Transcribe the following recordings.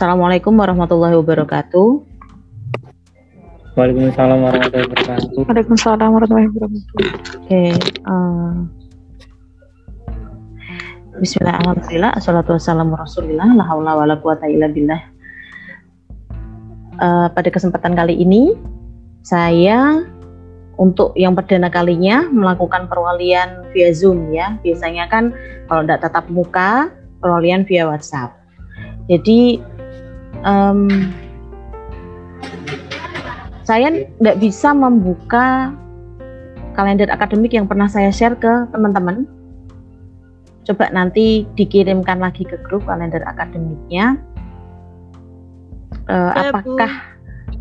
Assalamualaikum warahmatullahi wabarakatuh. Waalaikumsalam warahmatullahi wabarakatuh. Waalaikumsalam warahmatullahi wabarakatuh. Oke, uh, Bismillah, Alhamdulillah, Assalatu wassalamu rasulillah, la haula wa la quwata illa billah. Uh, pada kesempatan kali ini, saya untuk yang perdana kalinya melakukan perwalian via Zoom ya. Biasanya kan kalau tidak tatap muka, perwalian via WhatsApp. Jadi um, saya tidak bisa membuka kalender akademik yang pernah saya share ke teman-teman. Coba nanti dikirimkan lagi ke grup kalender akademiknya. Uh, apakah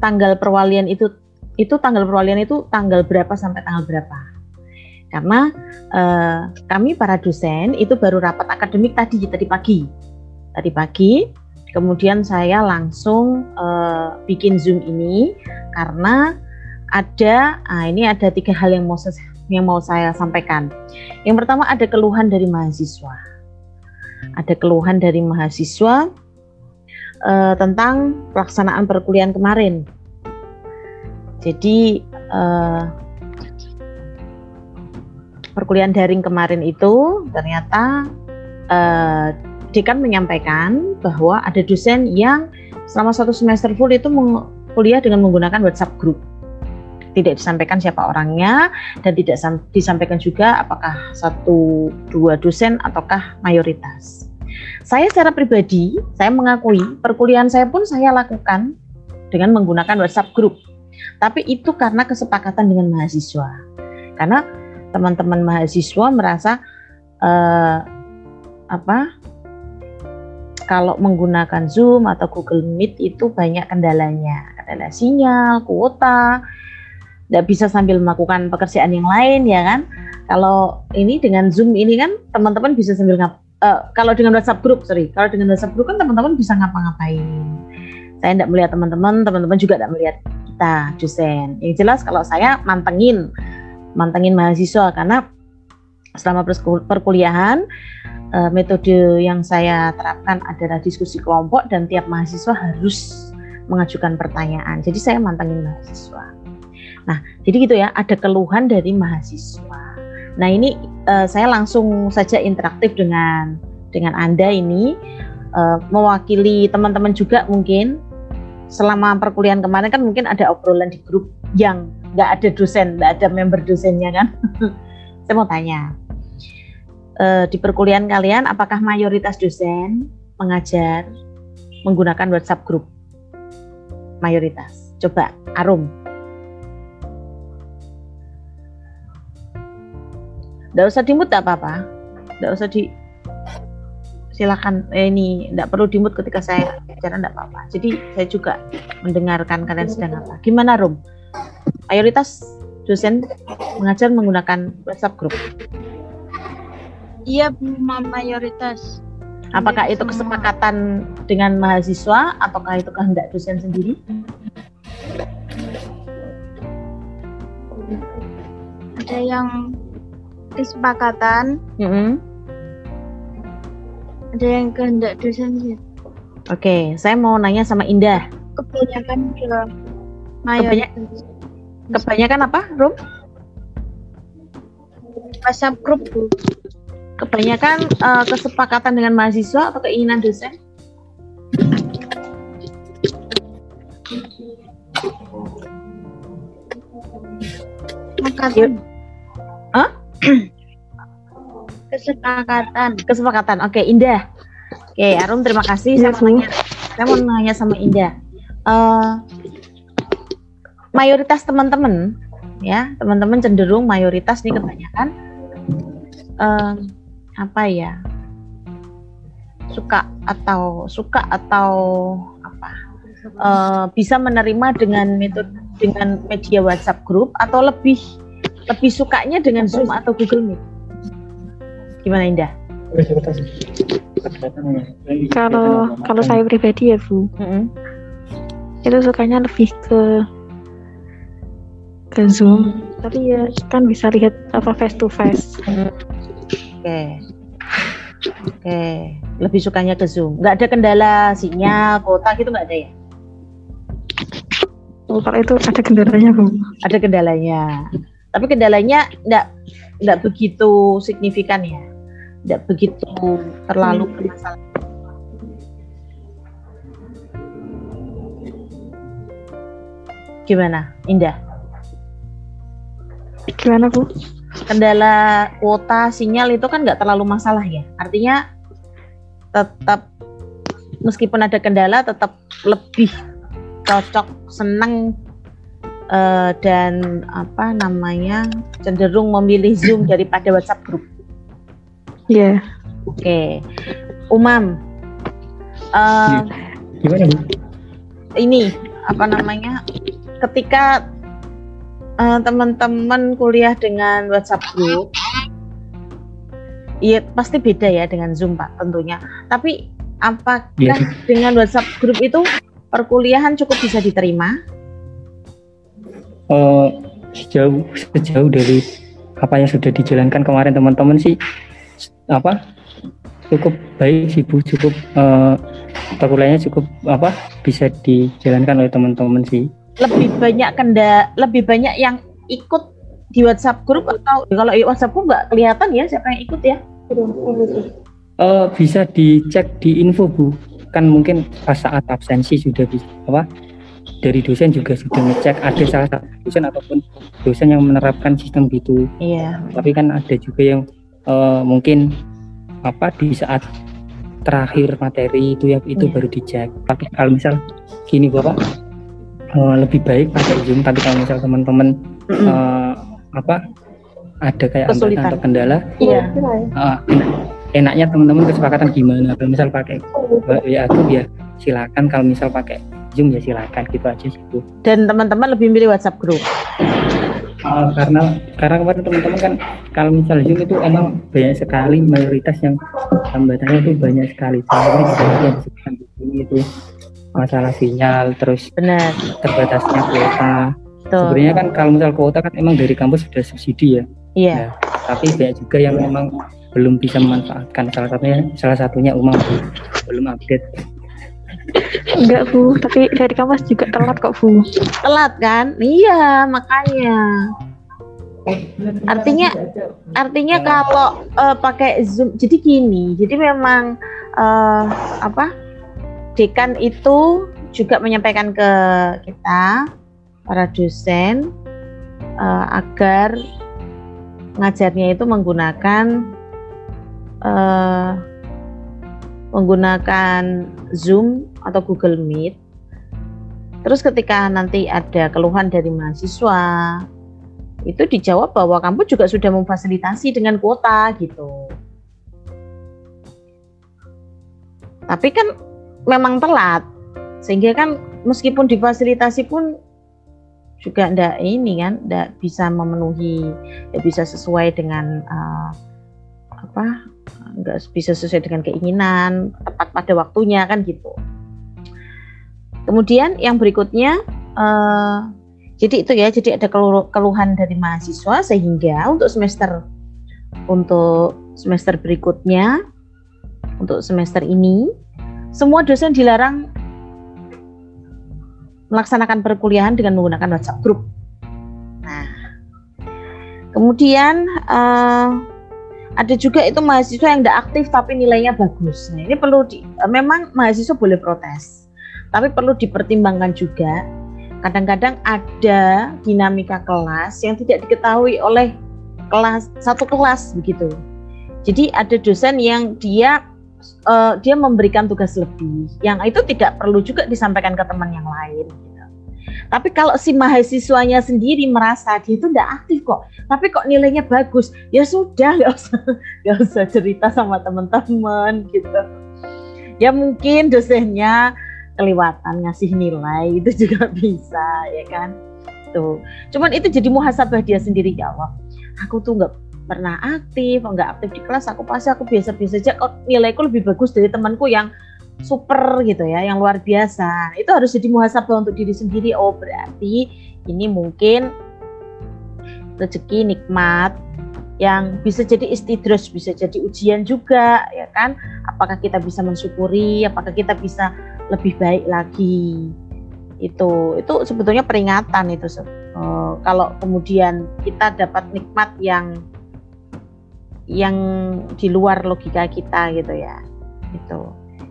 tanggal perwalian itu itu tanggal perwalian itu tanggal berapa sampai tanggal berapa? Karena uh, kami para dosen itu baru rapat akademik tadi tadi pagi, tadi pagi. Kemudian saya langsung uh, bikin zoom ini karena ada, ah, ini ada tiga hal yang mau yang mau saya sampaikan. Yang pertama ada keluhan dari mahasiswa, ada keluhan dari mahasiswa uh, tentang pelaksanaan perkuliahan kemarin jadi uh, perkuliahan daring kemarin itu ternyata uh, dekan menyampaikan bahwa ada dosen yang selama satu semester full itu kuliah dengan menggunakan WhatsApp group. Tidak disampaikan siapa orangnya dan tidak disampaikan juga apakah satu dua dosen ataukah mayoritas. Saya secara pribadi, saya mengakui perkuliahan saya pun saya lakukan dengan menggunakan WhatsApp group tapi itu karena kesepakatan dengan mahasiswa. Karena teman-teman mahasiswa merasa uh, apa? Kalau menggunakan Zoom atau Google Meet itu banyak kendalanya, kendala sinyal, kuota, tidak bisa sambil melakukan pekerjaan yang lain ya kan. Kalau ini dengan Zoom ini kan teman-teman bisa sambil ngap uh, kalau dengan WhatsApp group, sorry, kalau dengan WhatsApp group kan teman-teman bisa ngapa-ngapain. Saya tidak melihat teman-teman, teman-teman juga tidak melihat kita dosen. Yang jelas kalau saya mantengin mantengin mahasiswa karena selama perkuliahan eh, metode yang saya terapkan adalah diskusi kelompok dan tiap mahasiswa harus mengajukan pertanyaan. Jadi saya mantengin mahasiswa. Nah, jadi gitu ya, ada keluhan dari mahasiswa. Nah, ini uh, saya langsung saja interaktif dengan dengan Anda ini uh, mewakili teman-teman juga mungkin selama perkuliahan kemarin kan mungkin ada obrolan di grup yang nggak ada dosen, nggak ada member dosennya kan. Saya mau tanya, e, di perkuliahan kalian apakah mayoritas dosen mengajar menggunakan WhatsApp group? Mayoritas. Coba, Arum. Nggak usah dimut apa-apa. Nggak usah di silakan eh, ini tidak perlu dimut ketika saya bicara tidak apa-apa. Jadi saya juga mendengarkan kalian sedang apa. Gimana Rum? Mayoritas dosen mengajar menggunakan WhatsApp group. Iya, mayoritas. Apakah itu kesepakatan dengan mahasiswa ataukah itu kehendak dosen sendiri? Ada yang kesepakatan, mm -hmm ada yang kehendak dosen sih. Oke, saya mau nanya sama Indah. Kebanyakan ke Kebanyak, kebanyakan apa, Rum? WhatsApp grup, Bu. Kebanyakan uh, kesepakatan dengan mahasiswa atau keinginan dosen? Kesepakatan. Hah? Kesepakatan. Kesepakatan. Oke, Indah. Oke, Arum terima kasih. Saya mau nanya, saya mau nanya sama Indah. Uh, mayoritas teman-teman, ya, teman-teman cenderung mayoritas nih kebanyakan uh, apa ya? Suka atau suka atau apa? Uh, bisa menerima dengan metode dengan media WhatsApp group atau lebih lebih sukanya dengan Zoom atau Google Meet? Gimana Indah? Kalau kalau saya pribadi ya Bu, mm -hmm. itu sukanya lebih ke ke Zoom, tapi ya kan bisa lihat apa face to face. Oke. Okay. Oke, lebih sukanya ke Zoom. Nggak ada kendala sinyal, kuota gitu nggak ada ya? Oh, kalau itu ada kendalanya bu. Ada kendalanya. Tapi kendalanya nggak nggak begitu signifikan ya, nggak begitu terlalu Hmm. bermasalah. Gimana, Indah? Gimana bu? Kendala kuota sinyal itu kan nggak terlalu masalah ya. Artinya tetap meskipun ada kendala tetap lebih cocok, senang eh, dan apa namanya cenderung memilih Zoom daripada WhatsApp grup. Iya. Oke, Umam, eh, Gimana ini apa namanya ketika eh, teman-teman kuliah dengan WhatsApp group Iya pasti beda ya dengan Zoom Pak tentunya. Tapi apakah Iya. dengan WhatsApp group itu perkuliahan cukup bisa diterima? Eh, sejauh sejauh dari apa yang sudah dijalankan kemarin teman-teman sih apa cukup baik sih bu cukup eh, perkuliahannya cukup apa bisa dijalankan oleh teman-teman sih Lebih banyak kenda, lebih banyak yang ikut di WhatsApp group atau kalau di WhatsApp group nggak kelihatan ya siapa yang ikut ya? Eh, bisa dicek di info bu kan mungkin pas saat absensi sudah bisa apa dari dosen juga sudah ngecek ada salah satu dosen ataupun dosen yang menerapkan sistem gitu Iya. tapi kan ada juga yang eh, mungkin apa di saat terakhir materi itu ya itu Iya. baru dicek tapi kalau misal gini bapak eh, lebih baik pakai zoom tapi kalau misal teman-teman eh, apa ada kayak hambatan Kesulitan. atau kendala Iya. enak- enaknya teman-teman kesepakatan gimana kalau misal pakai WA itu ya silakan kalau misal pakai zoom ya silakan gitu aja sih Bu. Dan teman-teman lebih milih WhatsApp group. Eh, karena karena kemarin teman-teman kan kalau misal zoom itu emang banyak sekali mayoritas yang hambatannya itu banyak sekali Contohnya juga yang disebutkan di sini itu masalah sinyal terus Benar. terbatasnya kuota Tuh. sebenarnya kan kalau misal kuota kan emang dari kampus sudah subsidi ya Iya. Ya, tapi banyak juga yang memang belum bisa memanfaatkan salah satunya salah satunya umum belum update Enggak bu, tapi dari kampus juga telat kok bu. Telat kan? Iya, makanya. Artinya artinya kalau eh, pakai Zoom jadi gini. Jadi memang eh, apa? Dekan itu juga menyampaikan ke kita para dosen eh, agar ngajarnya itu menggunakan eh, menggunakan Zoom atau Google Meet. Terus ketika nanti ada keluhan dari mahasiswa, itu dijawab bahwa kampus juga sudah memfasilitasi dengan kuota gitu. Tapi kan memang telat, sehingga kan meskipun difasilitasi pun juga ndak ini kan, ndak bisa memenuhi, ndak bisa sesuai dengan eh, apa, nggak bisa sesuai dengan keinginan, tepat pada waktunya kan gitu. Kemudian yang berikutnya, eh, jadi itu ya, jadi ada kelu- keluhan dari mahasiswa sehingga untuk semester untuk semester berikutnya, untuk semester ini, semua dosen dilarang melaksanakan perkuliahan dengan menggunakan WhatsApp group. Nah, kemudian eh, ada juga itu mahasiswa yang tidak aktif tapi nilainya bagus. Nah, ini perlu di, eh, memang mahasiswa boleh protes, tapi perlu dipertimbangkan juga. Kadang-kadang ada dinamika kelas yang tidak diketahui oleh kelas satu kelas begitu. Jadi ada dosen yang dia eh, dia memberikan tugas lebih, yang itu tidak perlu juga disampaikan ke teman yang lain. Gitu. Tapi kalau si mahasiswanya sendiri merasa dia itu tidak aktif kok, tapi kok nilainya bagus, ya sudah nggak usah nggak usah cerita sama teman-teman gitu. Ya mungkin dosennya kelewatan ngasih nilai itu juga bisa ya kan. Tuh. Cuman itu jadi muhasabah dia sendiri ya Allah. Aku tuh nggak pernah aktif, nggak aktif di kelas, aku pasti aku biasa-biasa aja kok nilaiku lebih bagus dari temanku yang super gitu ya, yang luar biasa. Itu harus jadi muhasabah untuk diri sendiri. Oh, berarti ini mungkin rezeki nikmat yang bisa jadi istidros, bisa jadi ujian juga, ya kan? Apakah kita bisa mensyukuri, apakah kita bisa lebih baik lagi? Itu, itu sebetulnya peringatan itu. Uh, kalau kemudian kita dapat nikmat yang yang di luar logika kita gitu ya, itu.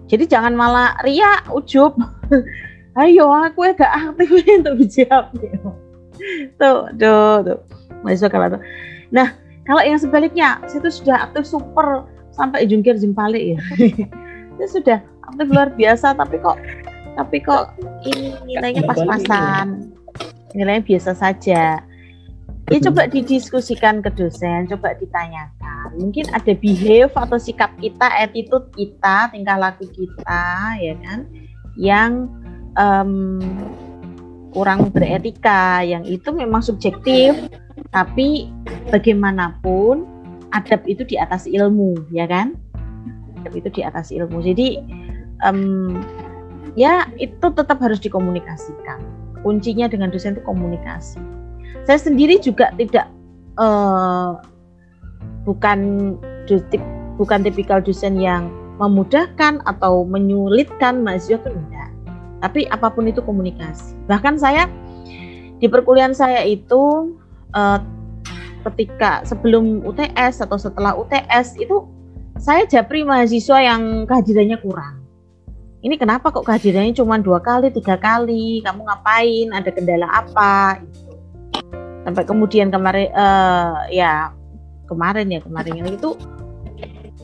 Jadi jangan malah ria, ujub. Ayo aku ya gak aktif untuk bijak. Tuh, tuh, tuh. Mahasiswa kalau tuh. Nah, kalau yang sebaliknya, itu sudah aktif super sampai jungkir jempalik ya. itu sudah aktif luar biasa, tapi kok tapi kok ini nilainya pas-pasan, nilainya biasa saja. Ya coba didiskusikan ke dosen, coba ditanyakan. Mungkin ada behave atau sikap kita, attitude kita, tingkah laku kita, ya kan, yang um, kurang beretika, yang itu memang subjektif tapi bagaimanapun adab itu di atas ilmu, ya kan? Adab itu di atas ilmu. Jadi um, ya itu tetap harus dikomunikasikan. Kuncinya dengan dosen itu komunikasi. Saya sendiri juga tidak uh, bukan bukan tipikal dosen yang memudahkan atau menyulitkan mahasiswa itu tidak. Tapi apa pun itu komunikasi. Bahkan saya di perkuliahan saya itu uh, ketika sebelum UTS atau setelah UTS itu saya japri mahasiswa yang kehadirannya kurang. Ini kenapa kok kehadirannya cuma dua kali, tiga kali? Kamu ngapain? Ada kendala apa? Sampai kemudian kemarin, uh, ya kemarin ya kemarin itu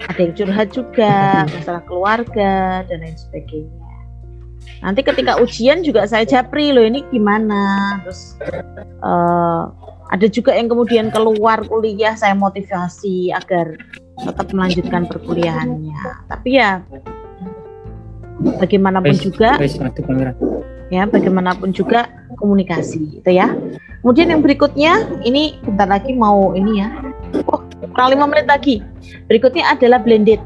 ada yang curhat juga masalah keluarga dan lain sebagainya. Nanti ketika ujian juga saya japri loh ini gimana, terus uh, ada juga yang kemudian keluar kuliah saya motivasi agar tetap melanjutkan perkuliahannya. Tapi ya bagaimanapun juga ya bagaimanapun juga komunikasi itu ya kemudian yang berikutnya ini bentar lagi mau ini ya oh kurang lima menit lagi berikutnya adalah blended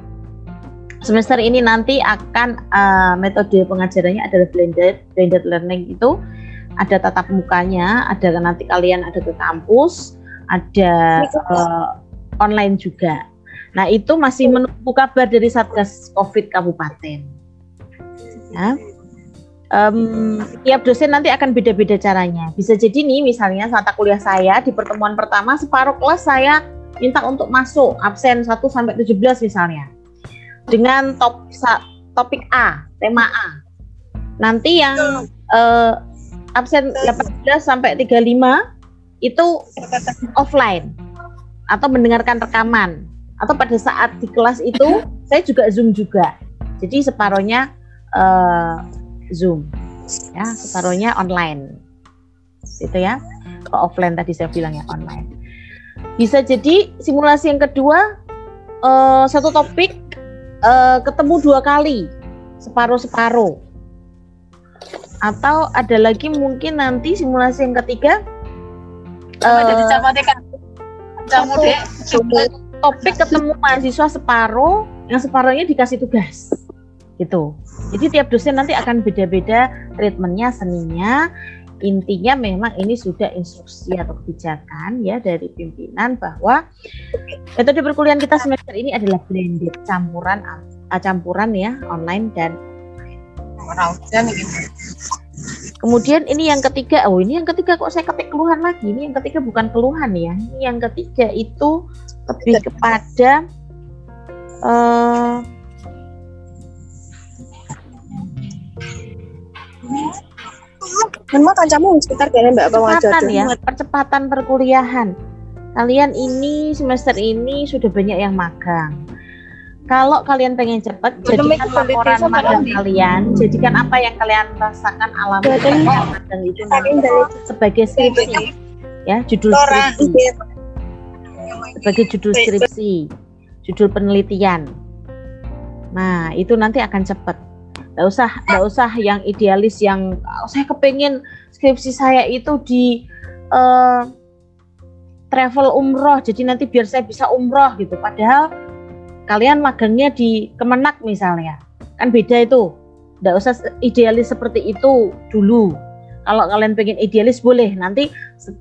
semester ini nanti akan uh, metode pengajarannya adalah blended blended learning itu ada tatap mukanya, ada nanti kalian ada ke kampus, ada uh, online juga. Nah itu masih menunggu kabar dari Satgas COVID Kabupaten. Ya. Um, tiap dosen nanti akan beda-beda caranya. Bisa jadi nih misalnya saat kuliah saya di pertemuan pertama separuh kelas saya minta untuk masuk absen 1 sampai 17 misalnya. Dengan top topik A, tema A. Nanti yang uh, absen 18 sampai 35 itu offline atau mendengarkan rekaman atau pada saat di kelas itu saya juga zoom juga jadi separohnya uh, zoom. Ya separohnya online. Itu ya. Kalau offline tadi saya bilang ya online. Bisa jadi simulasi yang kedua uh, satu topik uh, ketemu dua kali separuh separuh atau ada lagi mungkin nanti simulasi yang ketiga uh, satu, topik ketemu mahasiswa separuh yang separuhnya dikasih tugas gitu jadi tiap dosen nanti akan beda-beda treatmentnya seninya intinya memang ini sudah instruksi atau kebijakan ya dari pimpinan bahwa metode perkuliahan kita semester ini adalah blended campuran campuran ya online dan Kemudian ini yang ketiga, oh ini yang ketiga kok saya ketik keluhan lagi. Ini yang ketiga bukan keluhan ya. Ini yang ketiga itu lebih kepada uh, Memang kancamu sekitar kalian Mbak Percepatan ya, percepatan perkuliahan. Kalian ini semester ini sudah banyak yang magang. Kalau kalian pengen cepat, jadikan laporan magang kalian, jadikan apa yang kalian rasakan alami magang itu sebagai skripsi, ya judul skripsi, sebagai judul skripsi, judul penelitian. Nah itu nanti akan cepat. Gak usah, gak usah yang idealis yang oh, saya kepengen skripsi saya itu di uh, travel umroh, jadi nanti biar saya bisa umroh gitu. Padahal kalian magangnya di Kemenak misalnya. Kan beda itu. Tidak usah idealis seperti itu dulu. Kalau kalian pengen idealis boleh. Nanti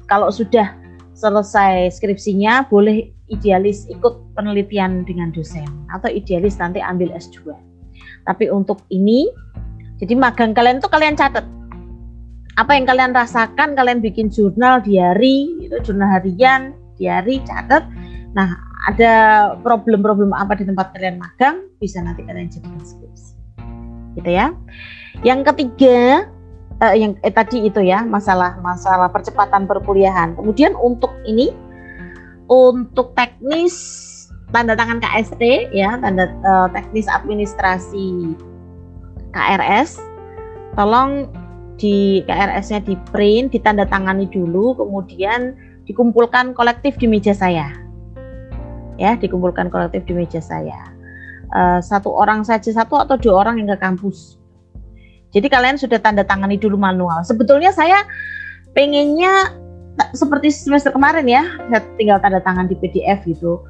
kalau sudah selesai skripsinya boleh idealis ikut penelitian dengan dosen. Atau idealis nanti ambil S2. Tapi untuk ini jadi magang kalian tuh kalian catat apa yang kalian rasakan, kalian bikin jurnal diary, itu jurnal harian, diary, catat. Nah, ada problem-problem apa di tempat kalian magang, bisa nanti kalian jadikan skripsi. Gitu ya. Yang ketiga, eh, yang eh, tadi itu ya, masalah masalah percepatan perkuliahan. Kemudian untuk ini untuk teknis tanda tangan KST ya, tanda eh, teknis administrasi KRS, tolong di KRS-nya di print, ditandatangani dulu, kemudian dikumpulkan kolektif di meja saya. Ya, dikumpulkan kolektif di meja saya. Uh, satu orang saja, satu atau dua orang yang ke kampus. Jadi kalian sudah tanda tangani dulu manual. Sebetulnya saya pengennya seperti semester kemarin ya, tinggal tanda tangan di PDF gitu.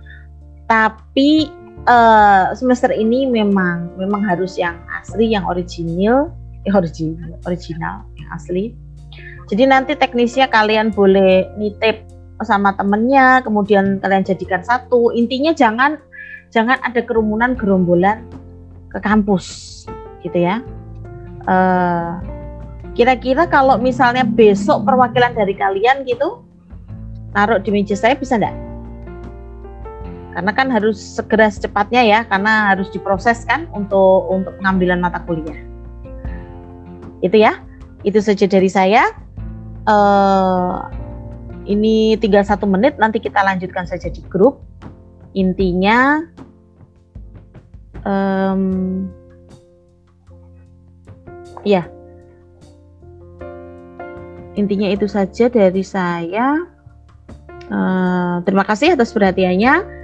Tapi uh, semester ini memang memang harus yang asli, yang original original, original yang asli. Jadi nanti teknisnya kalian boleh nitip sama temennya, kemudian kalian jadikan satu. Intinya jangan jangan ada kerumunan gerombolan ke kampus, gitu ya. Uh, kira-kira kalau misalnya besok perwakilan dari kalian gitu taruh di meja saya bisa enggak? Karena kan harus segera secepatnya ya, karena harus diproses kan untuk untuk pengambilan mata kuliah. Itu ya. Itu saja dari saya. Uh, ini tinggal satu menit, nanti kita lanjutkan saja di grup. Intinya, um, ya, intinya itu saja dari saya. Uh, terima kasih atas perhatiannya.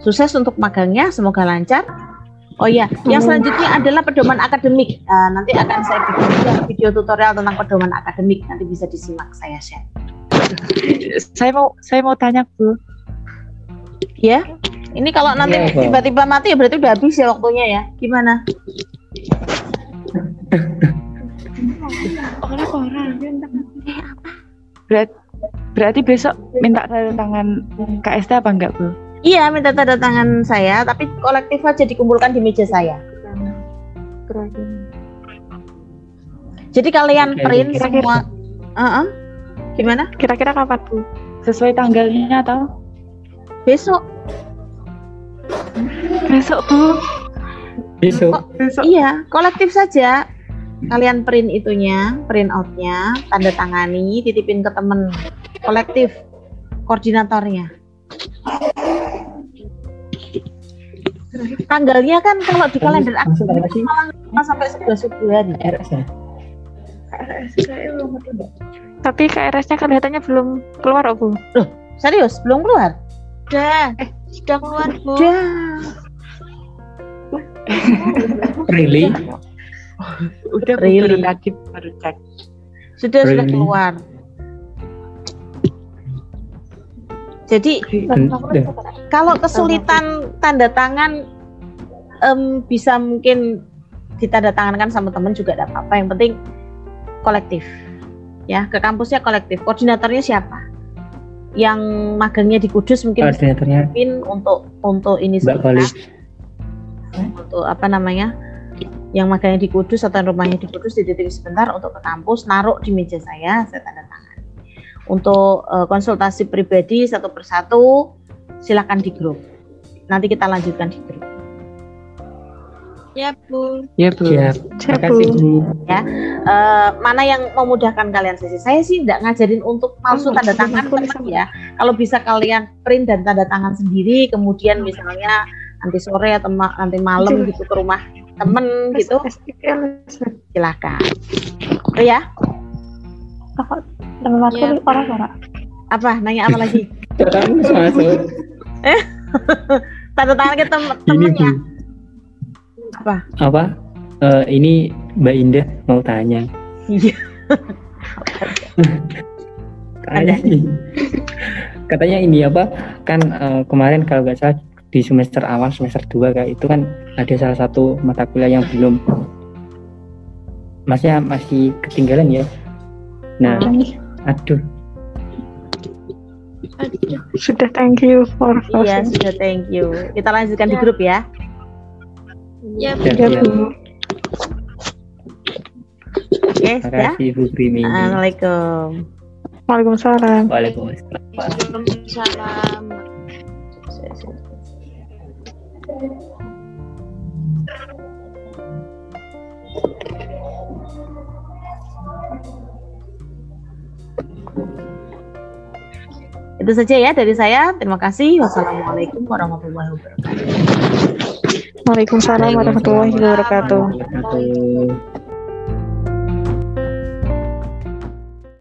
Sukses untuk magangnya, semoga lancar. Oh iya, yang selanjutnya adalah pedoman akademik. Uh, nanti akan saya bikin video tutorial tentang pedoman akademik. Nanti bisa disimak saya share. Saya mau saya mau tanya Bu. Ya, ini kalau nanti iya, tiba-tiba mati ya berarti udah habis ya waktunya ya. Gimana? Orang-orang. Berarti, berarti besok minta tanda tangan KST apa enggak Bu? Iya, minta tanda tangan saya, tapi kolektif aja dikumpulkan di meja saya. Jadi kalian Oke, print kira -kira. semua. Uh -uh. Gimana? Kira-kira kapan tuh? Sesuai tanggalnya atau? Besok. Besok tuh. Besok. Ko Besok. Iya, kolektif saja. Kalian print itunya, print outnya, tanda tangani, titipin ke temen kolektif koordinatornya. Tanggalnya kan kalau di kalender aku malah sampai 11 Februari. KRS ya? KRS Tapi KRS-nya kelihatannya belum keluar, oh, Bu. Loh, serius? Belum keluar? Sudah. Eh, sudah keluar, Bu. Sudah. really? Udah really? lagi baru cek. Sudah really? sudah keluar. Jadi kalau kesulitan tanda tangan um, bisa mungkin ditanda tangankan sama teman juga tidak apa-apa. Yang penting kolektif. Ya, ke kampusnya kolektif. Koordinatornya siapa? Yang magangnya di Kudus mungkin koordinatornya untuk untuk ini sebentar. Untuk apa namanya? Yang magangnya di Kudus atau rumahnya di Kudus dititip sebentar untuk ke kampus, naruh di meja saya, saya tanda tangan untuk uh, konsultasi pribadi satu persatu silakan di grup. Nanti kita lanjutkan di grup. Ya Bu. Ya Bu. Ya, terima kasih Bu. Ya, uh, mana yang memudahkan kalian sih? Saya sih tidak ngajarin untuk palsu oh, tanda tangan teman ya. Kalau bisa kalian print dan tanda tangan sendiri, kemudian misalnya nanti sore atau ma nanti malam gitu ke rumah temen gitu, silakan. Oh ya. Teman matkul iya. orang orang. Apa? Nanya apa lagi? masuk. Eh? Tanda tangan ke tem temennya. Apa? Apa? Uh, ini Mbak Indah mau tanya. Iya. katanya, katanya ini apa? Kan uh, kemarin kalau nggak salah di semester awal semester 2 kayak itu kan ada salah satu mata kuliah yang belum masnya masih ketinggalan ya. Nah, aduh Aduh. Sudah thank you for Iya, closing. sudah thank you. Kita lanjutkan di Ya. grup ya. Ya, Ya, Ya, ya. Bu. Oke, Terima sudah. kasih Bu Primi. Assalamualaikum. Waalaikumsalam. Waalaikumsalam. Waalaikumsalam. Itu saja ya dari saya. Terima kasih. Wassalamualaikum warahmatullahi wabarakatuh. Waalaikumsalam warahmatullahi wabarakatuh.